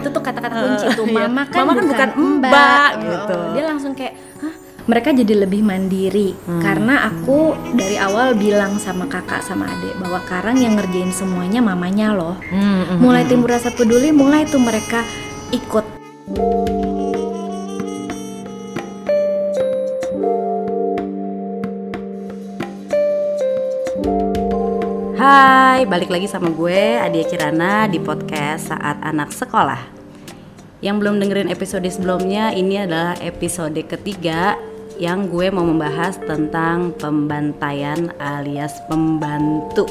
itu tuh kata-kata kunci tuh iya. mama kan Mama kan bukan, bukan mbak mbak, Oh, gitu. dia langsung kayak Hah? mereka jadi lebih mandiri Hmm. karena aku dari awal bilang sama kakak sama adik bahwa Karang yang ngerjain semuanya mamanya loh Hmm, mulai timbul rasa peduli mulai tuh mereka ikut Hai, balik lagi sama gue Adia Kirana di podcast Saat Anak Sekolah. Yang belum dengerin episode sebelumnya, ini adalah episode ketiga yang gue mau membahas tentang pembantaian alias pembantu.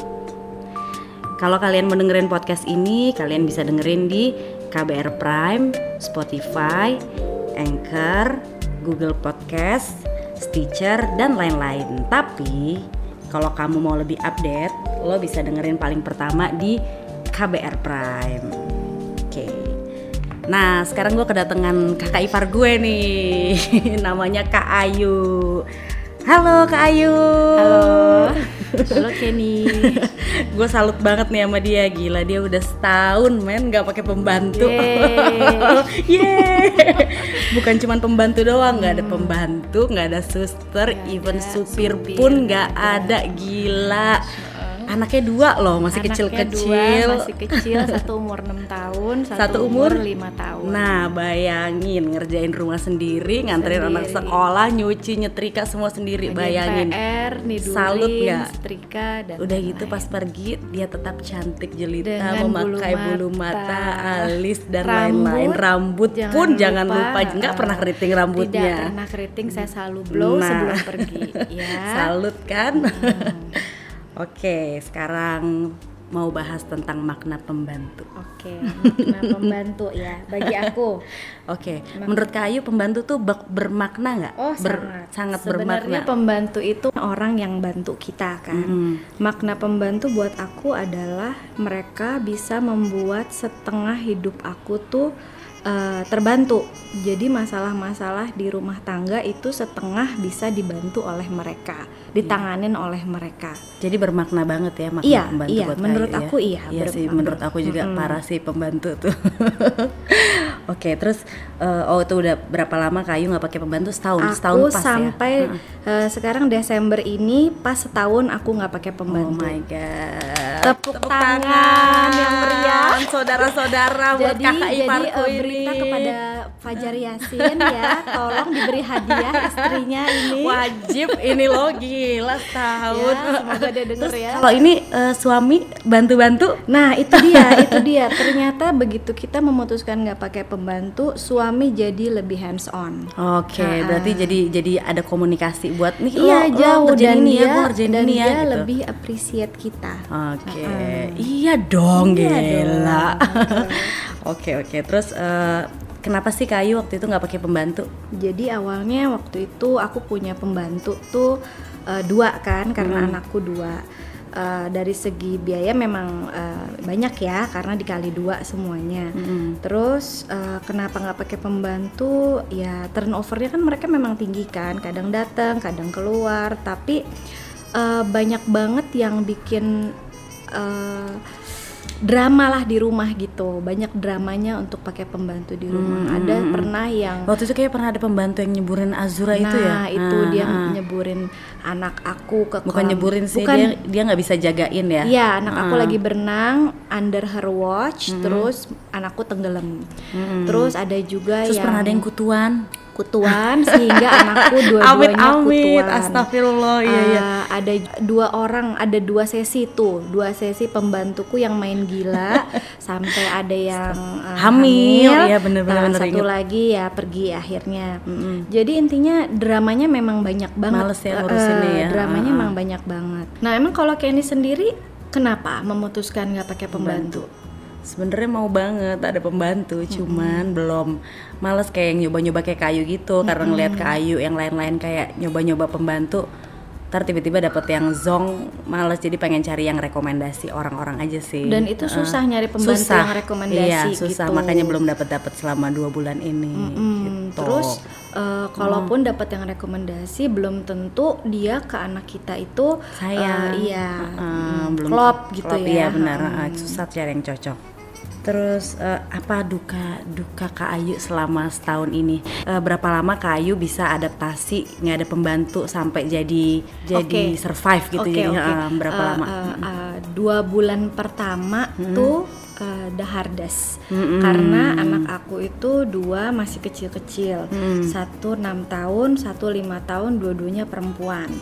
Kalau kalian mau dengerin podcast ini, kalian bisa dengerin di KBR Prime, Spotify, Anchor, Google Podcast, Stitcher, dan lain-lain. Tapi kalau kamu mau lebih update, lo bisa dengerin paling pertama di KBR Prime. Oke. Nah, sekarang gue kedatangan kakak ipar gue nih. Namanya Kak Ayu. Halo Kak Ayu. halo halo Kenny gue salut banget nih sama dia gila dia udah setahun men nggak pakai pembantu Yeay. Yeay. bukan cuman pembantu doang nggak ada pembantu nggak ada suster even ada, supir supir pun nggak ada gila anaknya dua loh masih Anaknya kecil-kecil dua, masih kecil satu umur 6 tahun satu, Satu umur? 5 tahun Nah bayangin ngerjain rumah sendiri, nganterin anak Sendiri. sekolah, nyuci, nyetrika semua sendiri. Bayangin. PR, nidulin, Salut nggak? setrika dan Udah gitu pas pergi dia tetap cantik jelita, Dengan memakai bulu bulu mata, mata, alis dan rambut, lain-lain. Rambut jangan pun jangan lupa, nggak eh, pernah keriting rambutnya. Tidak pernah keriting, saya selalu blow Nah. sebelum pergi. Ya. Salut kan? Hmm. Oke, sekarang mau bahas tentang makna pembantu. Oke, makna pembantu ya bagi aku. Oke, menurut Kayu pembantu tuh bermakna nggak? Oh Ber- sangat. sangat Sebenarnya bermakna. pembantu itu orang yang bantu kita kan. Mm. Makna pembantu buat aku adalah mereka bisa membuat setengah hidup aku tuh eh, terbantu. Jadi masalah-masalah di rumah tangga itu setengah bisa dibantu oleh mereka, ditanganin oleh mereka. Jadi bermakna banget ya makna Iya, pembantu iya, buat menurut Kayu ya? aku iya, Iya sih, menurut aku juga parah sih pembantu tuh. Oke, terus eh, oh itu udah berapa lama Kayu nggak pakai pembantu setahun? setahun Aku pas sampai ya? eh, sekarang Desember ini pas setahun aku nggak pakai Oh pembantu. my god. Tepuk tangan yang meriah. Saudara-saudara buat jadi kakak jadi iparku eh, ini. berita kepada Fajar Yasin ya tolong diberi hadiah istrinya ini Wajib ini loh gila ya, setahun. semoga dia denger ya Kalau ini eh, suami bantu-bantu nah itu dia itu dia ternyata begitu kita memutuskan nggak pakai pembantu suami jadi lebih hands on Oke, berarti jadi jadi ada komunikasi buat nih iya lo- lo jauh ngerjain dan ini ya, dia gua ngerjain dan ini ya dia gitu. lebih appreciate kita Oke, iya dong, Iya gila. Oke oke, terus eh, kenapa sih Kayu waktu itu nggak pakai pembantu? Jadi awalnya waktu itu aku punya pembantu tuh eh, dua kan karena anakku dua. Eh, dari segi biaya memang eh, banyak ya karena dikali dua semuanya. Terus eh, kenapa nggak pakai pembantu? Ya turnovernya kan mereka memang tinggi kan. Kadang datang, kadang keluar. Tapi eh, banyak banget yang bikin eh, drama lah di rumah gitu. Banyak dramanya untuk pakai pembantu di rumah. Ada pernah yang Waktu itu kayak pernah ada pembantu yang nyeburin Azura itu ya? Nah, itu Ah, dia ah. nyeburin anak aku ke Bukan kolam. nyeburin sih, Bukan, dia dia nggak bisa jagain ya? Iya, anak aku Ah. lagi berenang under her watch, terus anakku tenggelam. Terus ada juga Terus yang pernah ada yang kutuan? Kutuan sehingga anakku dua-duanya Amit-amit, kutuan. astagfirullah, iya iya. Uh, ada dua orang, ada dua sesi tuh, dua sesi pembantuku yang main gila sampai ada yang uh, Hamil, iya, bener-bener Nah, bener satu inget. lagi ya pergi akhirnya. Jadi intinya dramanya memang banyak banget. Males ya Uh, ngurusinnya ya. Dramanya Uh-uh. memang banyak banget. Nah emang kalau Kenny sendiri kenapa memutuskan nggak pakai pembantu? Sebenarnya mau banget ada pembantu, cuman belum males kayak yang nyoba-nyoba kayak kayu gitu karena ngeliat kayu yang lain-lain kayak nyoba-nyoba pembantu. Ntar tiba-tiba dapet yang zong males jadi pengen cari yang rekomendasi orang-orang aja sih. Dan itu susah nyari pembantu Susah. yang rekomendasi Iya susah gitu. makanya belum dapat dapat selama dua bulan ini. Hmm, gitu. terus uh, kalaupun dapat yang rekomendasi belum tentu dia ke anak kita itu Sayang. uh, iya Uh, hmm, belum klop gitu klop, ya Iya benar, Hmm. uh, susah cari yang cocok. Terus eh, apa duka duka Kak Ayu selama setahun ini? Eh, berapa lama Kak Ayu bisa adaptasi nggak ada pembantu sampai jadi jadi Oke. survive gitu? Oke, jadi oke. eh, berapa Uh, lama? uh, uh, dua bulan pertama tuh uh, the hardest Mm-mm. karena anak aku itu dua masih kecil-kecil Mm. satu enam tahun satu lima tahun dua-duanya perempuan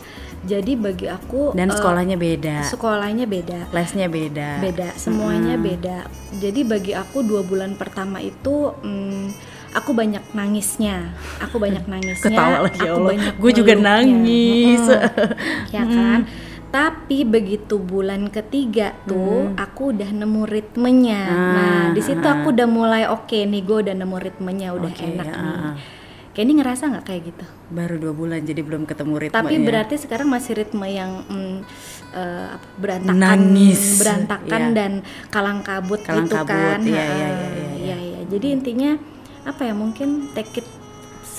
jadi bagi aku Dan uh, sekolahnya beda, sekolahnya beda lesnya beda. beda semuanya beda jadi bagi aku dua bulan pertama itu mm, aku banyak nangisnya aku banyak nangisnya Ketawa lagi ya Allah. Gue juga nangis. Mm-mm. ya kan tapi begitu bulan ketiga tuh aku udah nemu ritmenya Ah, nah di situ ah. aku udah mulai oke nih gue udah nemu ritmenya udah Oke, enak ah, nih ah. Kenny ngerasa nggak kayak gitu Baru dua bulan jadi belum ketemu ritmenya. tapi berarti sekarang masih ritme yang mm, apa, berantakan Nangis. berantakan Iya. dan kalang kabut Kalang gitu kabut, kan iya, iya, iya, iya, iya. iya, iya. jadi intinya apa ya mungkin take it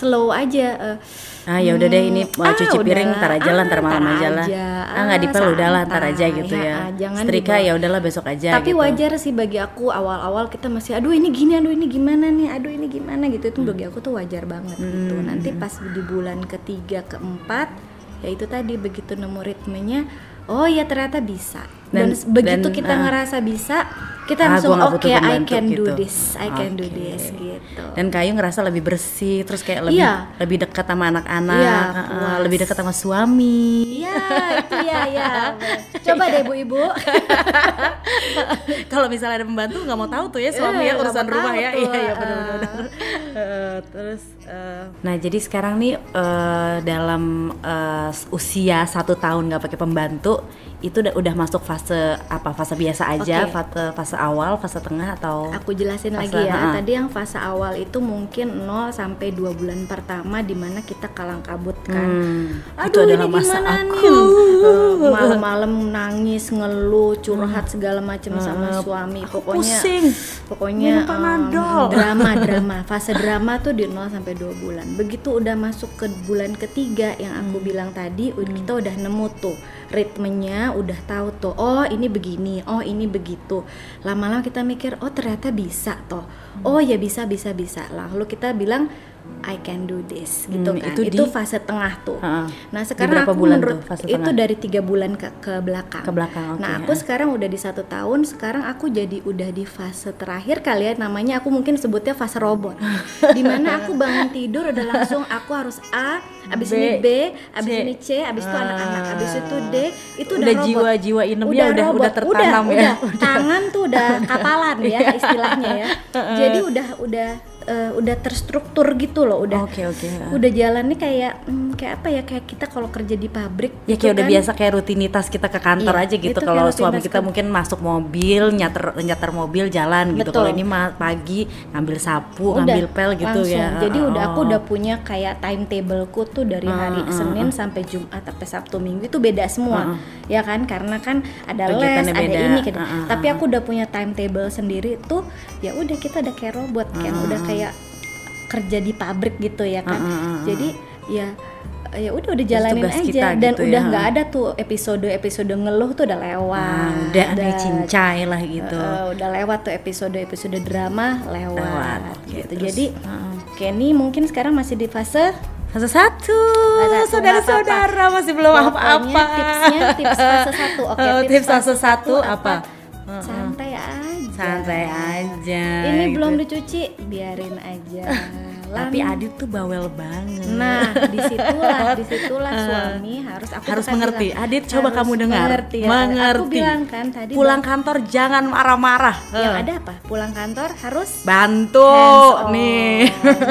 slow aja eh, Ah ya udah deh ini hmm, mau cuci ah, piring udahlah. ntar aja lah Ah, ntar malam aja lah. Ah nggak Ah, dipel udahlah ntar aja gitu Ya, ya. ah, jangan Setrika dibawa. ya udahlah besok aja tapi gitu. wajar sih bagi aku awal-awal kita masih aduh ini gini aduh ini gimana nih aduh ini gimana gitu itu bagi aku tuh wajar banget gitu Hmm. nanti pas di bulan ketiga keempat ya itu tadi begitu nemu ritmenya oh ya ternyata bisa dan, Dan- begitu dan, kita ah. ngerasa bisa kita Ah, langsung oke butuh I can do gitu." this I can do Oke. this gitu Dan Kayu ngerasa lebih bersih, terus kayak lebih Iya. lebih dekat sama anak-anak, Iya, ah, ah, lebih dekat sama suami. Iya, itu ya, ya. Coba deh ibu-ibu. Kalau misalnya ada pembantu nggak mau tahu tuh ya suami Eh, ya nggak urusan rumah ya. Iya iya ah. benar-benar. Eh, terus eh, nah jadi sekarang nih eh, dalam eh, usia satu tahun nggak pakai pembantu itu udah udah masuk fase apa fase biasa aja, Oke. fase fase awal, fase tengah atau Aku jelasin Fase, lagi ya. ha-ha. Tadi yang fase awal itu mungkin 0 sampai 2 bulan pertama di mana kita kalang kabut kan. Hmm, itu Aduh adalah ini masa aku. Eh, Malam-malam nangis, ngeluh, curhat segala macam sama Eh, suami. aku Pokoknya pusing. pokoknya em, drama drama. Fase drama tuh di 0 sampai 2 bulan. Begitu udah masuk ke bulan ketiga yang aku Hmm. bilang tadi, ud- kita udah nemu tuh ritmenya, udah tahu tuh. Oh, ini begini, oh ini begitu. Lama-lama kita mikir, oh ternyata bisa toh. Hmm. Oh ya bisa bisa bisa. Lalu kita bilang I can do this gitu Hmm, kan. itu Itu, di- fase tengah tuh. Ha-ha. Nah sekarang aku bulan menurut tuh fase itu tengah? dari tiga bulan ke ke belakang. Ke belakang, oke, Nah aku ha. sekarang udah di satu tahun. Sekarang aku jadi udah di fase terakhir kali ya. Namanya aku mungkin sebutnya fase robot. Di mana aku bangun tidur udah langsung aku harus A, abis B, ini B, abis C. ini C, abis itu anak-anak, abis itu D. Itu udah, Udah robot. jiwa-jiwa inemnya udah- robot. udah tertanam udah, ya. Udah, tangan tuh udah kapalan ya istilahnya ya. Jadi udah udah eh, udah terstruktur gitu loh. Udah Oke oke. udah jalannya kayak hmm, kayak apa ya kayak kita kalau kerja di pabrik Ya gitu kayak udah kan. biasa kayak rutinitas kita ke kantor Iya, aja gitu. itu Kalau suami kita ke- mungkin masuk mobil, nyater nyater mobil jalan gitu. Kalau ini pagi ngambil sapu, Udah, ngambil pel gitu langsung. ya. Jadi udah aku Oh. udah punya kayak timetableku tuh dari hari Senin sampai Jumat sampai Sabtu Minggu itu beda semua. Ya kan? Karena kan ada les, Kegiatannya ada beda. ini gitu. Uh, uh, Tapi aku udah punya timetable sendiri tuh ya udah kita udah kayak robot kan. Udah kayak kerja di pabrik gitu ya kan. Uh, uh, uh, uh. Jadi ya ya udah udah jalanin aja kita dan gitu ya, udah nggak ada tuh episode episode ngeluh tuh udah lewat Ah, udah nih cincai lah gitu. Eh, udah lewat tuh episode-episode drama lewat, Lewat, gitu. terus, Jadi uh-uh. Kenny mungkin sekarang masih di fase Fase satu, Fase saudara-saudara masih belum apa-apa. tipsnya tips fase satu. Oke, Oh, tips fase satu apa? Santai aja. Santai aja. Ini gitu. belum dicuci, biarin aja. Tapi Lan- Adit tuh bawel banget. Nah, di situlah, di situlah suami harus aku harus mengerti. bilang, Adit coba harus kamu dengar. Mengerti, ya. Mengerti. Aku bilang kan tadi Pulang kantor jangan marah-marah. yang ada apa? Pulang kantor harus Bantu hands on. nih.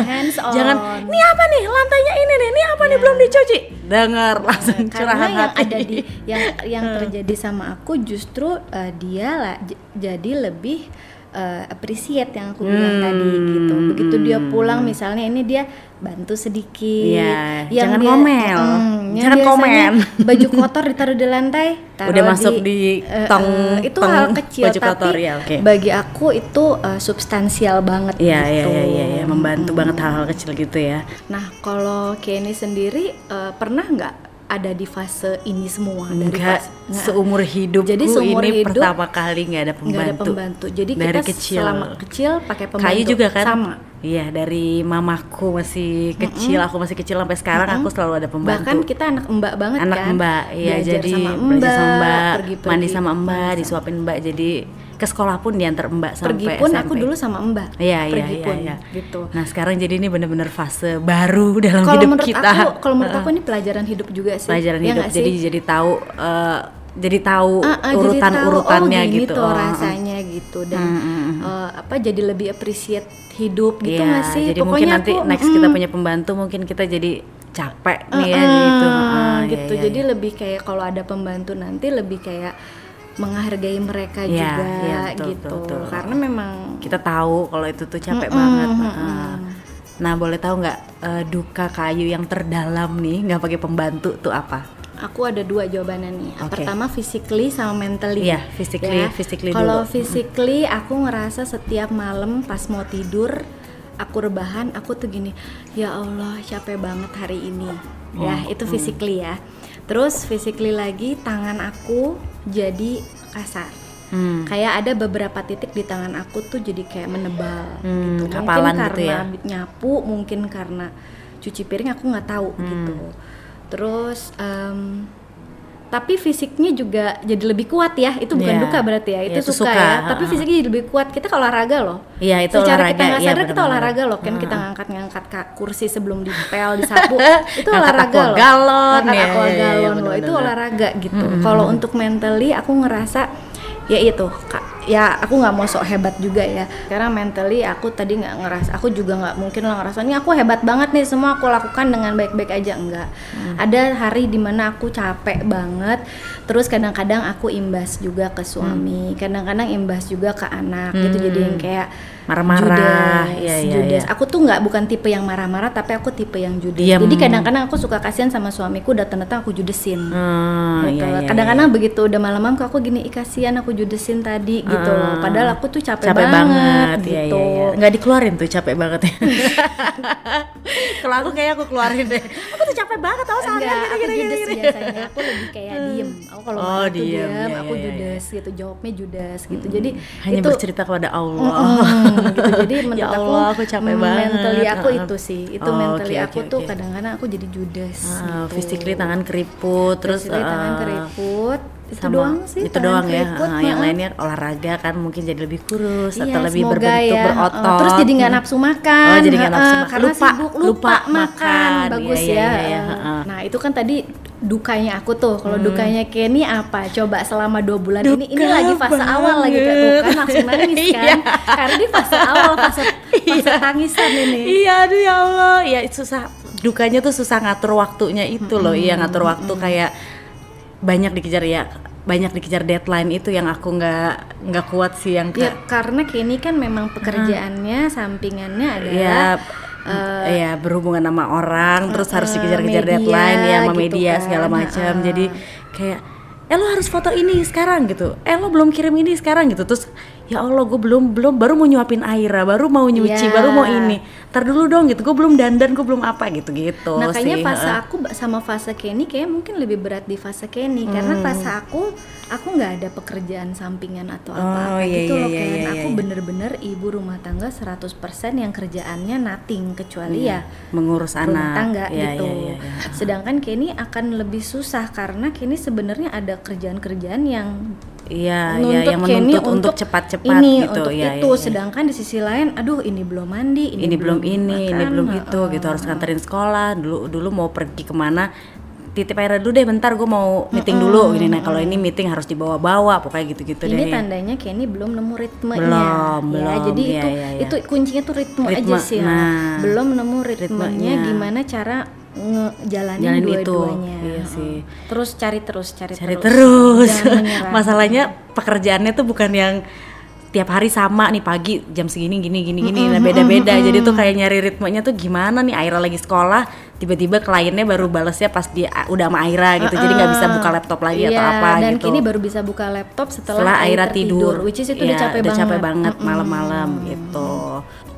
hands on. Jangan, ini apa nih? Lantainya ini nih. Ini apa nih belum dicuci? Dengar langsung karena curahan yang hati. ada di yang yang terjadi sama aku justru eh, dia lah jadi lebih uh, appreciate yang aku bilang tadi gitu. Begitu dia pulang misalnya ini dia bantu sedikit. Iya, Yang jangan dia- ngomel. Mm, Jangan komen. Baju kotor ditaruh di lantai, taruh Udah masuk di eh, tong- eh, itu tong hal kecil baju tapi kotor, ya, oke. bagi aku itu uh, substansial banget Iya iya gitu. iya iya ya. membantu banget hal-hal kecil gitu ya. Nah, kalau Kenny sendiri eh, pernah nggak ada di fase ini semua dari Enggak fase nggak, seumur hidupku Jadi seumur ini hidup pertama kali nggak ada nggak pembantu. ada pembantu. Jadi dari kita kecil. selama kecil pakai pembantu. Kayu juga kan? Sama. Iya dari mamaku masih kecil, aku masih kecil sampai sekarang aku selalu ada pembantu. Bahkan kita anak mbak banget anak kan. mbak iya Belajar jadi sama belajar sama mbak pergi-pergi. mandi sama mbak disuapin mbak jadi ke sekolah pun diantar mbak Pergi sampai pun SMP. aku dulu sama mbak. Iya iya Pergi iya, pun, iya. gitu. Nah sekarang jadi ini bener-bener fase baru dalam Kalau hidup menurut kita. aku, kalau menurut aku ini pelajaran hidup juga sih. pelajaran Ya hidup jadi sih? jadi tahu eh, jadi tahu Ah, ah, jadi urutan tahu, urutannya oh, gitu. tuh Oh, rasanya gitu dan Mm, mm, mm. eh, apa jadi lebih appreciate hidup gitu Iya, nggak sih? jadi mungkin nanti aku, next mm, kita punya pembantu mungkin kita jadi capek nih ya Ah, gitu. ah, Ah, iya, gitu. iya, Jadi iya. lebih kayak kalau ada pembantu nanti lebih kayak menghargai mereka Iya, juga iya, betul, gitu. betul, betul. Karena memang kita tahu kalau itu tuh capek Mm-mm, banget. mm-mm. Ah. Nah boleh tahu nggak eh, duka kayu yang terdalam nih nggak pakai pembantu tuh apa? aku ada dua jawabannya nih. Oke. Pertama physically sama mentally. Iya, physically- Ya. physically Kalau physically aku ngerasa setiap malam pas mau tidur aku rebahan aku tuh gini, ya Allah capek banget hari ini. Ya, Hmm, itu physically ya. Terus physically lagi tangan aku jadi kasar. Hmm. Kayak ada beberapa titik di tangan aku tuh jadi kayak menebal Hmm, gitu. kapalan mungkin gitu karena ya? nyapu, mungkin karena cuci piring aku nggak tahu Hmm. gitu. Terus em, tapi fisiknya juga jadi lebih kuat ya. Itu bukan Iya. duka berarti ya. Iya, Itu itu suka, suka, ya. Tapi fisiknya jadi lebih kuat. Kita kalau olahraga loh. Iya, itu Secara olahraga, kita nggak iya, sadar kita benar-benar. olahraga loh. Kan kita ngangkat-ngangkat ka- kursi sebelum dipel, disapu. itu Ngangkat olahraga loh. galon, Ngangkat ya, aqua iya, iya, loh. Itu olahraga gitu. Kalau untuk mentally aku ngerasa ya itu Kak, ya aku nggak mau sok hebat juga ya. Karena mentally aku tadi nggak ngerasa aku juga nggak mungkin lah ngerasa ini aku hebat banget nih semua aku lakukan dengan baik-baik aja. Enggak. Ada hari di mana aku capek banget terus kadang-kadang aku imbas juga ke suami kadang-kadang imbas juga ke anak gitu. Jadi yang kayak Marah-marah, iya, iya, judes. iya. aku tuh nggak bukan tipe yang marah-marah tapi aku tipe yang judes Diam. jadi kadang-kadang aku suka kasihan sama suamiku datang-datang aku judesin Hmm, gitu loh. iya, Kadang-kadang begitu udah malam-malam aku gini, ih kasihan aku judesin tadi gitu loh. Ah. Padahal aku tuh capek, capek banget, gitu. iya, iya, iya. nggak dikeluarin tuh capek banget ya kalau aku kayak aku keluarin deh aku tuh capek banget tau Enggak, aku judes biasanya. Aku lebih kayak diem. Aku kalau Oh, diem, diem, iya, aku iya. judes gitu. Jawabnya judes gitu. Jadi hanya itu bercerita kepada Allah Mm, gitu. Jadi menurut ya aku Allah aku capek mm, banget mentally aku itu sih. Itu Oh, mentally oke, aku oke, tuh kadang-kadang aku jadi judes. Ah, gitu. physically tangan keriput terus Physically tangan eh, keriput. Itu sama- doang sih. itu doang ya keriput, Ah, yang lainnya olahraga kan mungkin jadi lebih kurus Iya, atau lebih berbentuk ya. berotot Heeh, Terus jadi nggak nafsu makan. Oh, jadi nggak nafsu heeh, makan. Karena Lupa, sibuk lupa, lupa makan. makan. Bagus Iya, iya, ya. iya, iya, heeh. Nah itu kan tadi dukanya aku tuh. Kalau Hmm. dukanya Kenny apa? Coba selama dua bulan ini. Ini Duka lagi fase awal lagi kayak tuh kan langsung nangis kan. Iya. Karena di fase awal fase fase tangisan ini. Iya, aduh ya Allah, ya susah. Dukanya tuh susah ngatur waktunya itu loh, iya ngatur waktu kayak banyak dikejar ya, banyak dikejar deadline itu yang aku nggak nggak kuat sih yang Ya kayak karena Kenny kan memang pekerjaannya sampingannya adalah ya eh, ya berhubungan sama orang terus harus eh, dikejar-kejar deadline ya sama gitu media kan. segala macam Heeh. jadi kayak eh lo harus foto ini sekarang gitu eh lo belum kirim ini sekarang gitu terus ya Allah gue belum belum baru mau nyuapin Aira baru mau nyuci Iya. baru mau ini tar dulu dong gitu gue belum dandan gue belum apa gitu gitu Nah kayaknya sih, fase aku sama fase Kenny kayak mungkin lebih berat di fase Kenny karena Hmm. fase aku aku nggak ada pekerjaan sampingan atau Oh, apa-apa iya, gitu iya, loh iya, Ken. iya, aku iya. bener-bener ibu rumah tangga 100% yang kerjaannya nothing kecuali ya mengurus rumah anak tangga Iya, gitu. iya, iya, iya. Sedangkan Kenny akan lebih susah karena Kenny sebenarnya ada kerjaan-kerjaan yang Iya, iya, nuntut yang Kenny menuntut untuk cepat-cepat ini gitu. untuk Iya, itu iya, iya. sedangkan di sisi lain aduh ini belum mandi ini, belum ini, ini makan, belum heeh. itu gitu harus nganterin sekolah. Dulu dulu mau pergi ke mana titip Aira dulu deh bentar gue mau meeting dulu gini nah kalau ini meeting harus dibawa-bawa pokoknya gitu-gitu ini deh tandanya Kenny belum nemu ritmenya Belum, ya belum. jadi Iya, itu iya, iya. itu kuncinya tuh ritme, aja Ritme, sih ya. nah. belum nemu ritmenya Ritmenya. gimana cara ngejalanin Jalanin itu, dua-duanya. Iya sih. terus cari terus cari, cari terus, terus. Masalahnya pekerjaannya tuh bukan yang tiap hari sama nih pagi jam segini gini gini gini. Nah beda-beda. jadi tuh kayak nyari ritmenya tuh gimana nih? Aira lagi sekolah tiba-tiba kliennya baru balesnya pas dia ah, udah sama Aira gitu jadi nggak bisa buka laptop lagi atau Iya, apa dan gitu kini baru bisa buka laptop setelah, setelah Aira Aira tidur, which is itu Iya, udah capek udah banget capek banget malam-malam gitu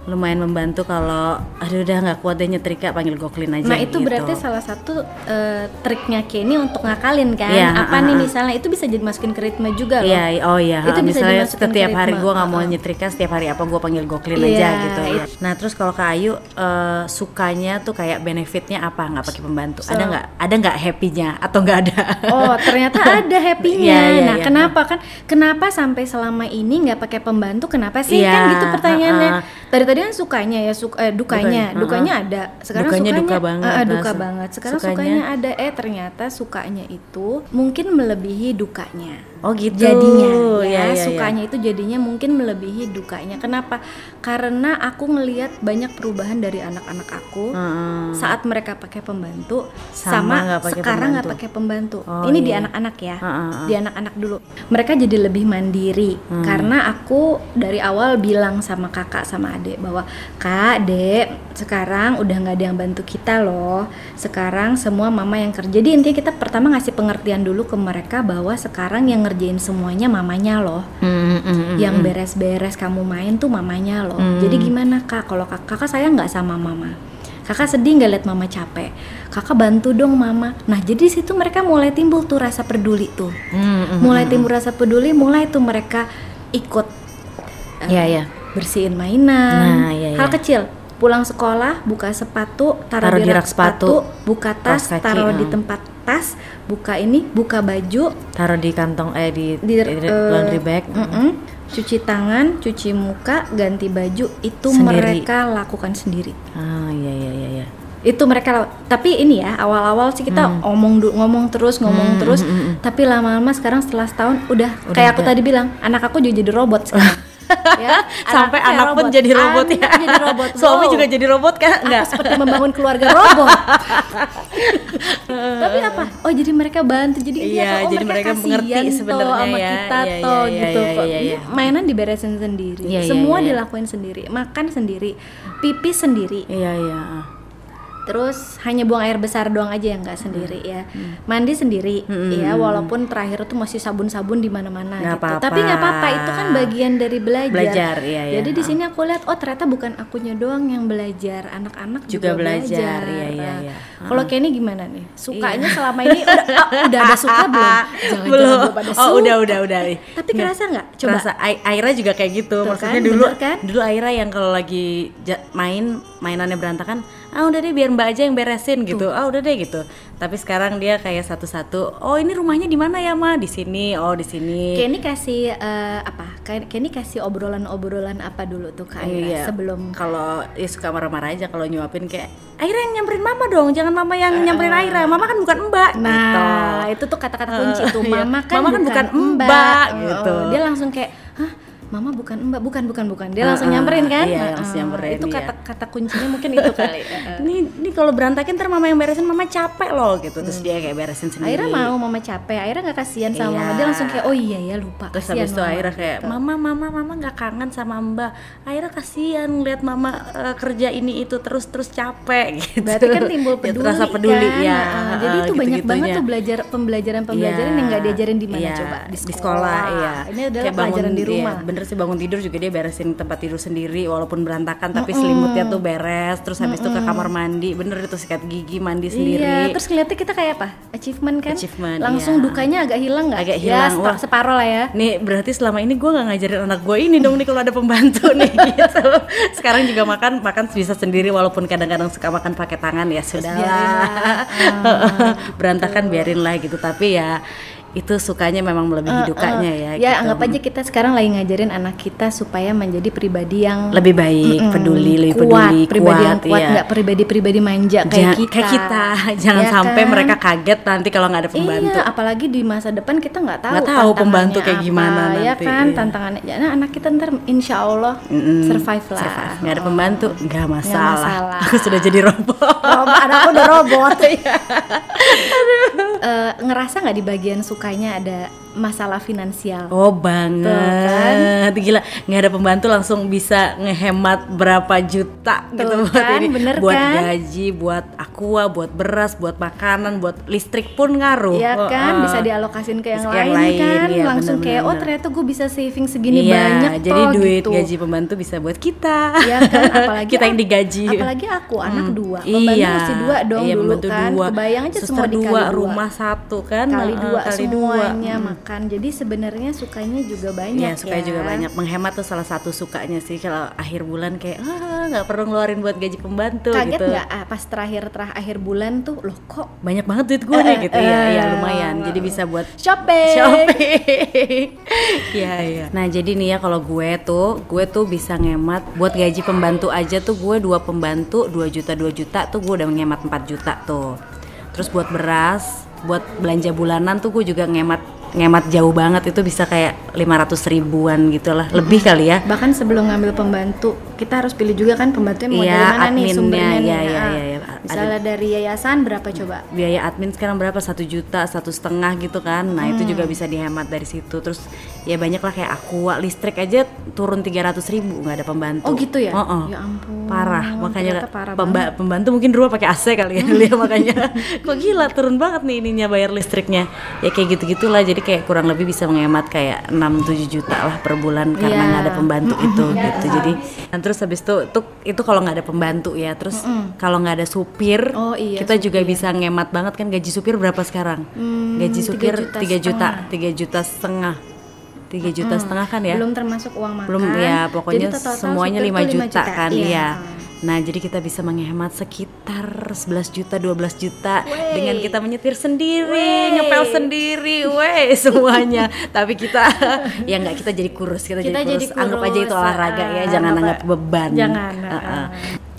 lumayan membantu kalau aduh udah nggak kuat deh nyetrika panggil Goklin aja Nah itu gitu. berarti salah satu eh, triknya Kenny untuk ngakalin kan Iya, apa ah, nih ah. misalnya itu bisa jadi masukin ke ritme juga loh Iya, oh iya. Itu bisa misalnya setiap ke hari gue nggak mau nyetrika, setiap hari apa gue panggil Goklin Iya, aja gitu. ya. it- Nah terus kalau Kak Ayu eh, sukanya tuh kayak benefitnya apa? Nggak pakai pembantu? ada nggak? Ada nggak happynya atau nggak ada? Oh ternyata ada happynya. Iya, iya, nah iya. kenapa kan? Kenapa sampai selama ini nggak pakai pembantu? Kenapa sih Iya, kan gitu pertanyaannya? uh-uh. Tadi tadi kan sukanya ya, suk eh, dukanya, Dukanya, dukanya ada. Sekarang Dukanya sukanya duka banget, uh, uh, duka banget. Sekarang sukanya- sukanya ada. Eh ternyata sukanya itu mungkin melebihi dukanya. Oh gitu. Jadinya ya, Iya, iya, iya. sukanya itu jadinya mungkin melebihi dukanya. Kenapa? Karena aku ngelihat banyak perubahan dari anak-anak aku Heeh. saat mereka pakai pembantu Sama sama, nggak pakai sekarang nggak pakai pembantu. Oh, Ini di iya. anak-anak ya, heeh. di anak-anak dulu. Mereka jadi lebih mandiri Hmm. karena aku dari awal bilang sama kakak sama adek bahwa kak, dek, sekarang udah nggak ada yang bantu kita loh. Sekarang semua mama yang kerja. Jadi intinya kita pertama ngasih pengertian dulu ke mereka bahwa sekarang yang ngerjain semuanya mamanya loh Mm, mm, mm, yang mm. beres-beres kamu main tuh mamanya loh. Hmm. Jadi gimana kak? Kalau kak, kakak sayang nggak sama mama? Kakak sedih nggak lihat mama capek? Kakak bantu dong mama. Nah jadi di situ mereka mulai timbul tuh rasa peduli tuh. Mm, mm, Mulai mm. timbul rasa peduli, mulai tuh mereka ikut Iya, iya. Bersihin mainan. Nah, iya, Hal iya. kecil. Pulang sekolah, buka sepatu, taruh, Taruh di rak rak sepatu, sepatu, buka tas, kaki, taruh di hmm. tempat tas, buka ini, buka baju, Taruh di kantong eh di, di, di eh, laundry bag. mm-mm. cuci tangan, cuci muka, ganti baju itu Sendiri. mereka lakukan sendiri. Ah iya iya iya. iya. Itu mereka tapi ini ya awal-awal sih kita ngomong du- ngomong terus ngomong Hmm, terus hmm, hmm, hmm. tapi lama-lama sekarang setelah setahun udah, Udah kayak aku tadi bilang anak aku juga jadi robot sekarang. ya, Sampai anak pun jadi robot ya. Anak jadi robot. Suami Wow. juga jadi robot kan? Aku Enggak. seperti membangun keluarga robot. Tapi apa? Oh jadi mereka bantu. Jadi Iya, iya, oh, jadi mereka, mereka mengerti sebenarnya sama ya. kita Iya, iya, toh iya, gitu. iya, kok. iya, iya. Mainan diberesin sendiri. Iya, iya, Semua iya. dilakuin sendiri. Makan sendiri. Pipis sendiri. Iya iya. Ah. Terus hanya buang air besar doang aja yang nggak sendiri ya. Mandi sendiri Hmm. ya walaupun terakhir tuh masih sabun-sabun di mana-mana gitu. apa-apa. Tapi nggak apa-apa itu kan bagian dari belajar. Belajar, iya, iya. Jadi di sini aku lihat oh ternyata bukan akunya doang yang belajar, anak-anak Juga juga, belajar, iya, iya, Nah, iya. Kalau Kenny gimana nih? Sukanya selama ini udah, oh, udah ada suka belum? Jangan-jangan Belum. belum ada Oh suka. udah udah udah. Tapi kerasa nggak? Coba. Kerasa Ai- Aira juga kayak gitu. Tuh Maksudnya kan, dulu bener kan? dulu Aira yang kalau lagi main mainannya berantakan, ah udah deh biar Mbak aja yang beresin gitu. Ah udah deh gitu. Tapi sekarang dia kayak satu-satu. Oh ini rumahnya di mana ya Ma? Di sini. Oh di sini. Kenny kasih eh, apa? Kenny kasih obrolan-obrolan apa dulu tuh ke Aira Iya. sebelum kalau ya suka marah-marah aja kalau nyuapin kayak Aira yang nyamperin mama dong, jangan mama yang nyamperin Aira. Mama kan bukan mbak gitu. Nah, itu tuh kata-kata kunci tuh. Iya. Mama kan, Mama kan bukan mbak, gitu. Dia langsung kayak, "Hah? Mama bukan mbak, bukan bukan bukan." Dia langsung nyamperin kan? iya, Heeh. langsung nyamperin, Itu iya. kata-kata kuncinya mungkin itu kali. Ini ini kalau berantakin ntar mama yang beresin, mama capek loh gitu. Terus dia kayak beresin sendiri. Aira mau mama capek, Aira nggak kasihan sama Iya. mama. Dia langsung kayak, "Oh iya ya lupa." Terus kasihan habis itu mama." Aira kayak mama mama mama nggak kangen sama Mbak. Aira kasihan ngeliat mama eh, kerja ini itu terus terus capek gitu. Berarti kan timbul Ya, peduli rasa peduli kan? ya. Heeh. Jadi itu banyak banget tuh belajar pembelajaran-pembelajaran yang nggak diajarin di mana Iya, coba? Di, sekolah, iya. Ini adalah Kayak bangun- pelajaran di iya, rumah. Bener sih bangun tidur juga dia beresin tempat tidur sendiri walaupun berantakan tapi selimutnya tuh beres. Terus habis itu ke kamar mandi, bener itu sikat gigi mandi sendiri. Iya, terus ngeliatnya kita kayak apa? Achievement kan? Achievement, Langsung iya. dukanya agak hilang nggak? Agak Ya, hilang, wah. separoh lah ya. Nih berarti selama ini gue nggak ngajarin anak gue ini dong nih kalau ada pembantu nih gitu. Sekarang juga makan makan bisa sendiri walaupun kadang-kadang suka makan pakai tangan ya sudah berantakan biarin lah gitu tapi ya itu sukanya memang melebihi dukanya ya. Ya gitu. anggap aja kita sekarang lagi ngajarin anak kita supaya menjadi pribadi yang lebih baik, peduli, lebih kuat, peduli, pribadi yang kuat, iya. nggak pribadi-pribadi manja kayak Jangan- kita. kayak kita. Jangan Ya sampai kan? mereka kaget nanti kalau nggak ada pembantu. Iya, apalagi di masa depan kita nggak tahu Nggak tahu pembantu kayak apa, gimana ya nanti, kan iya. tantangannya. Ya, nah, anak kita ntar insya Allah Mm-mm. survive lah. Survive. Nggak ada pembantu, nggak masalah. masalah. Aku sudah jadi robot. Robot, anakku udah robot. Iya. Eh, ngerasa nggak di bagian sukanya ada masalah finansial. Oh banget, gila nggak ada pembantu langsung bisa ngehemat berapa juta Tuh gitu buat kan, ini, bener buat kan? gaji, buat aqua, buat beras, buat makanan, buat listrik pun ngaruh. Iya Oh, kan, ah. bisa dialokasin ke yang, Ke yang lain, lain, kan, iya, langsung kayak oh ternyata gue bisa saving segini iya, banyak jadi toh, duit gitu. gaji pembantu bisa buat kita. Iya kan, apalagi kita yang digaji. Apalagi aku anak Hmm, dua, pembantu iya, mesti dua dong iya, dulu kan. dua. Kebayang aja Suster semua dikali dua, dua. rumah satu kan, kali eh, dua kali semuanya dua. makan. Jadi sebenarnya sukanya juga banyak Iya, suka ya. juga banyak. Menghemat tuh salah satu sukanya sih. Kalau akhir bulan kayak ah nggak perlu ngeluarin buat gaji pembantu Kaget gitu. nggak ah, pas terakhir terakhir akhir bulan tuh loh kok Banyak banget duit gue Eh, nih eh, gitu ya. eh, Ya lumayan. Jadi bisa buat shopping. shopping. Iya iya. Nah jadi nih ya kalau gue tuh, gue tuh bisa ngemat buat gaji pembantu aja tuh gue dua pembantu 2 juta 2 juta tuh gue udah ngemat 4 juta tuh. Terus buat beras, buat belanja bulanan tuh gue juga ngemat ngemat jauh banget. Itu bisa kayak 500 ribuan gitu lah lebih kali ya Bahkan sebelum ngambil pembantu, kita harus pilih juga kan pembantunya mau Iya, dari mana nih adminnya, sumbernya nih. iya, Ah, iya, iya, iya. Misalnya dari yayasan berapa coba? biaya admin sekarang berapa satu juta satu setengah gitu kan nah itu juga bisa dihemat dari situ terus ya banyak lah kayak aqua listrik aja turun 300 ribu nggak ada pembantu Oh gitu ya? Oh, oh. Ya ampun. parah makanya parah pemba- pembantu mungkin dulu pakai AC kali ya makanya kok gila turun banget nih ininya bayar listriknya ya kayak gitu gitulah jadi kayak kurang lebih bisa menghemat kayak 6-7 juta lah per bulan karena Iya. nggak ada pembantu itu gitu jadi dan terus habis itu tuh itu kalau nggak ada pembantu ya terus kalau nggak ada supir Oh, iya, kita juga bisa ngemat banget kan gaji supir berapa sekarang Hmm, gaji tiga supir juta 3 juta setengah. 3 juta setengah 3 juta setengah kan ya Belum termasuk uang makan. belum ya pokoknya Jadi total-total semuanya supir 5 tuh juta, kan Iya. iya. Nah, jadi kita bisa menghemat sekitar 11 juta, 12 juta Wey. dengan kita menyetir sendiri, Wey. ngepel sendiri, weh semuanya. Tapi kita ya nggak kita jadi kurus, kita, Kita jadi, jadi kurus. Anggap aja itu kurus, olahraga ya, ah, jangan Bapak. anggap beban. Jangan, Ah, ah.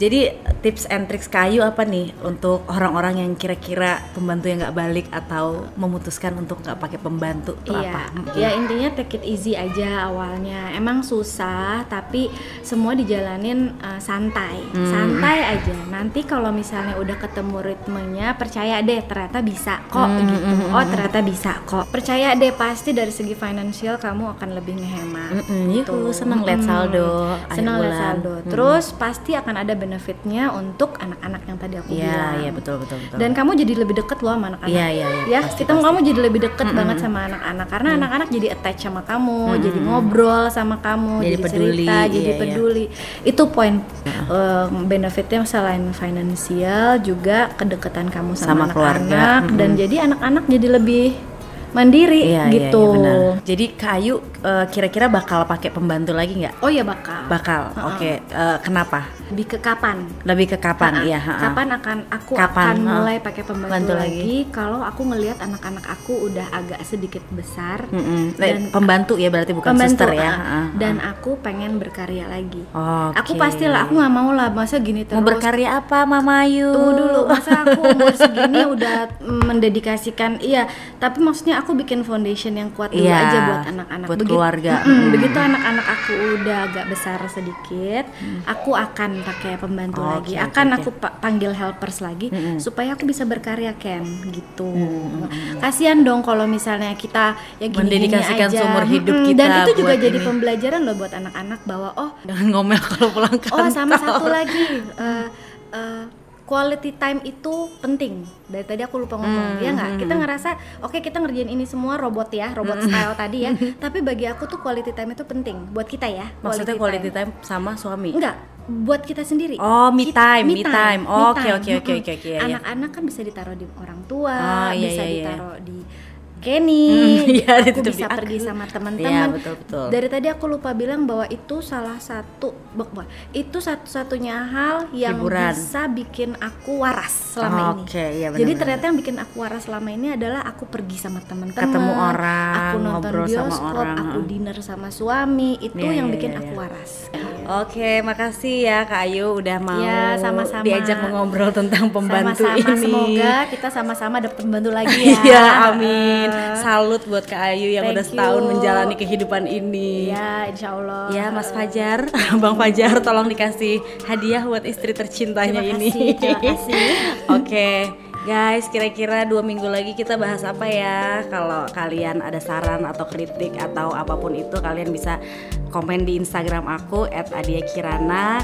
Jadi tips and tricks kayu apa nih untuk orang-orang yang kira-kira pembantu yang nggak balik atau memutuskan untuk nggak pakai pembantu tuh Iya, apa? Ya intinya take it easy aja awalnya. Emang susah, tapi semua dijalanin uh, santai, Hmm. santai aja. Nanti kalau misalnya udah ketemu ritmenya, percaya deh ternyata bisa kok Hmm, gitu. Oh ternyata bisa kok. Percaya deh pasti dari segi financial kamu akan lebih ngehemat. Mm-mm, yuhu, Tuh. seneng lihat saldo Senang lihat saldo. Terus pasti akan ada benefitnya untuk anak-anak yang tadi aku Iya, bilang. iya betul betul betul. Dan kamu jadi lebih deket loh sama anak-anak. Iya, iya, iya, Ya, pasti, kita kamu jadi lebih deket banget sama anak-anak karena anak-anak jadi attach sama kamu, jadi ngobrol sama kamu, Jadi jadi, peduli, cerita, jadi iya, iya. peduli. Itu poin eh, benefitnya selain finansial juga kedekatan kamu Sama sama, keluarga, anak-anak dan jadi anak-anak jadi lebih mandiri Iya, iya, gitu. iya, benar. Jadi Kayu eh, kira-kira bakal pakai pembantu lagi nggak? Oh ya bakal. Bakal. Oke. eh, kenapa? Lebih ke kapan? Lebih ke kapan? Iya. ha-ha. Kapan akan aku Kapan, akan mulai pakai pembantu Bantu lagi. lagi, kalau aku ngelihat anak-anak aku udah agak sedikit besar Mm-mm. dan pembantu ya berarti bukan pembantu suster ya? ha-ha. dan aku pengen berkarya lagi. Oke. Aku pastilah aku nggak mau lah masa gini terus. Mau berkarya apa, Mama Ayu? Tunggu dulu, masa aku umur segini udah mendedikasikan iya, tapi maksudnya aku bikin foundation yang kuat dulu Iya, aja buat anak-anak. buat Begi- keluarga. Mm. Begitu anak-anak aku udah agak besar sedikit, aku akan pakai pembantu Oh, lagi. oke, akan oke. aku pa- panggil helpers lagi Mm-mm. supaya aku bisa berkarya Ken gitu. Kasihan dong kalau misalnya kita ya gini Mendedikasikan aja. seumur hidup Mm-mm, kita Dan itu juga buat jadi ini. pembelajaran loh buat anak-anak bahwa oh Jangan ngomel kalau pulang kantor. Oh sama satu lagi eh, quality time itu penting. Dari tadi aku lupa ngomong, Hmm, ya nggak? Kita ngerasa oke kita ngerjain ini semua robot ya, robot Hmm. style tadi ya. Tapi bagi aku tuh quality time itu penting buat kita ya. Maksudnya quality time sama suami? Enggak, buat kita sendiri. Oh, me time, me time. Oke, time. oke, oke, oke, iya, iya. Anak-anak kan bisa ditaruh di orang tua, Oh, iya, bisa iya, iya. ditaruh Kenny, Hmm, iya, aku bisa di pergi aku. sama Iya, teman-teman. betul, betul. Dari tadi aku lupa bilang bahwa itu salah satu itu satu-satunya hal yang Hiburan. bisa bikin aku waras selama ini. Oke, iya Jadi benar-benar. ternyata yang bikin aku waras selama ini adalah aku pergi sama teman-teman, Ketemu orang, aku nonton ngobrol sama bioskop, orang, aku dinner sama suami, itu Iya, yang iya, bikin iya, aku iya. waras. Oke, makasih ya Kak Ayu udah mau Ya, sama-sama. diajak mengobrol tentang pembantu Sama-sama, ini. semoga kita sama-sama dapat pembantu lagi ya. Iya, amin. Salut buat Kak Ayu yang Thank udah setahun you. menjalani kehidupan ini. Ya, insya Allah. Ya, Mas Fajar, Bang Fajar, tolong dikasih hadiah buat istri tercintanya Terima ini. kasih, terima kasih. Oke, Guys, kira-kira dua minggu lagi kita bahas apa ya? Kalau kalian ada saran atau kritik atau apa pun itu, kalian bisa komen di Instagram aku @adiakirana.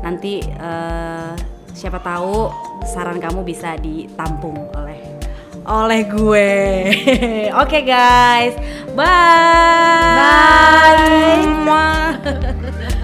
Nanti uh, siapa tahu saran kamu bisa ditampung oleh oleh gue. Oke okay, guys, bye. Bye.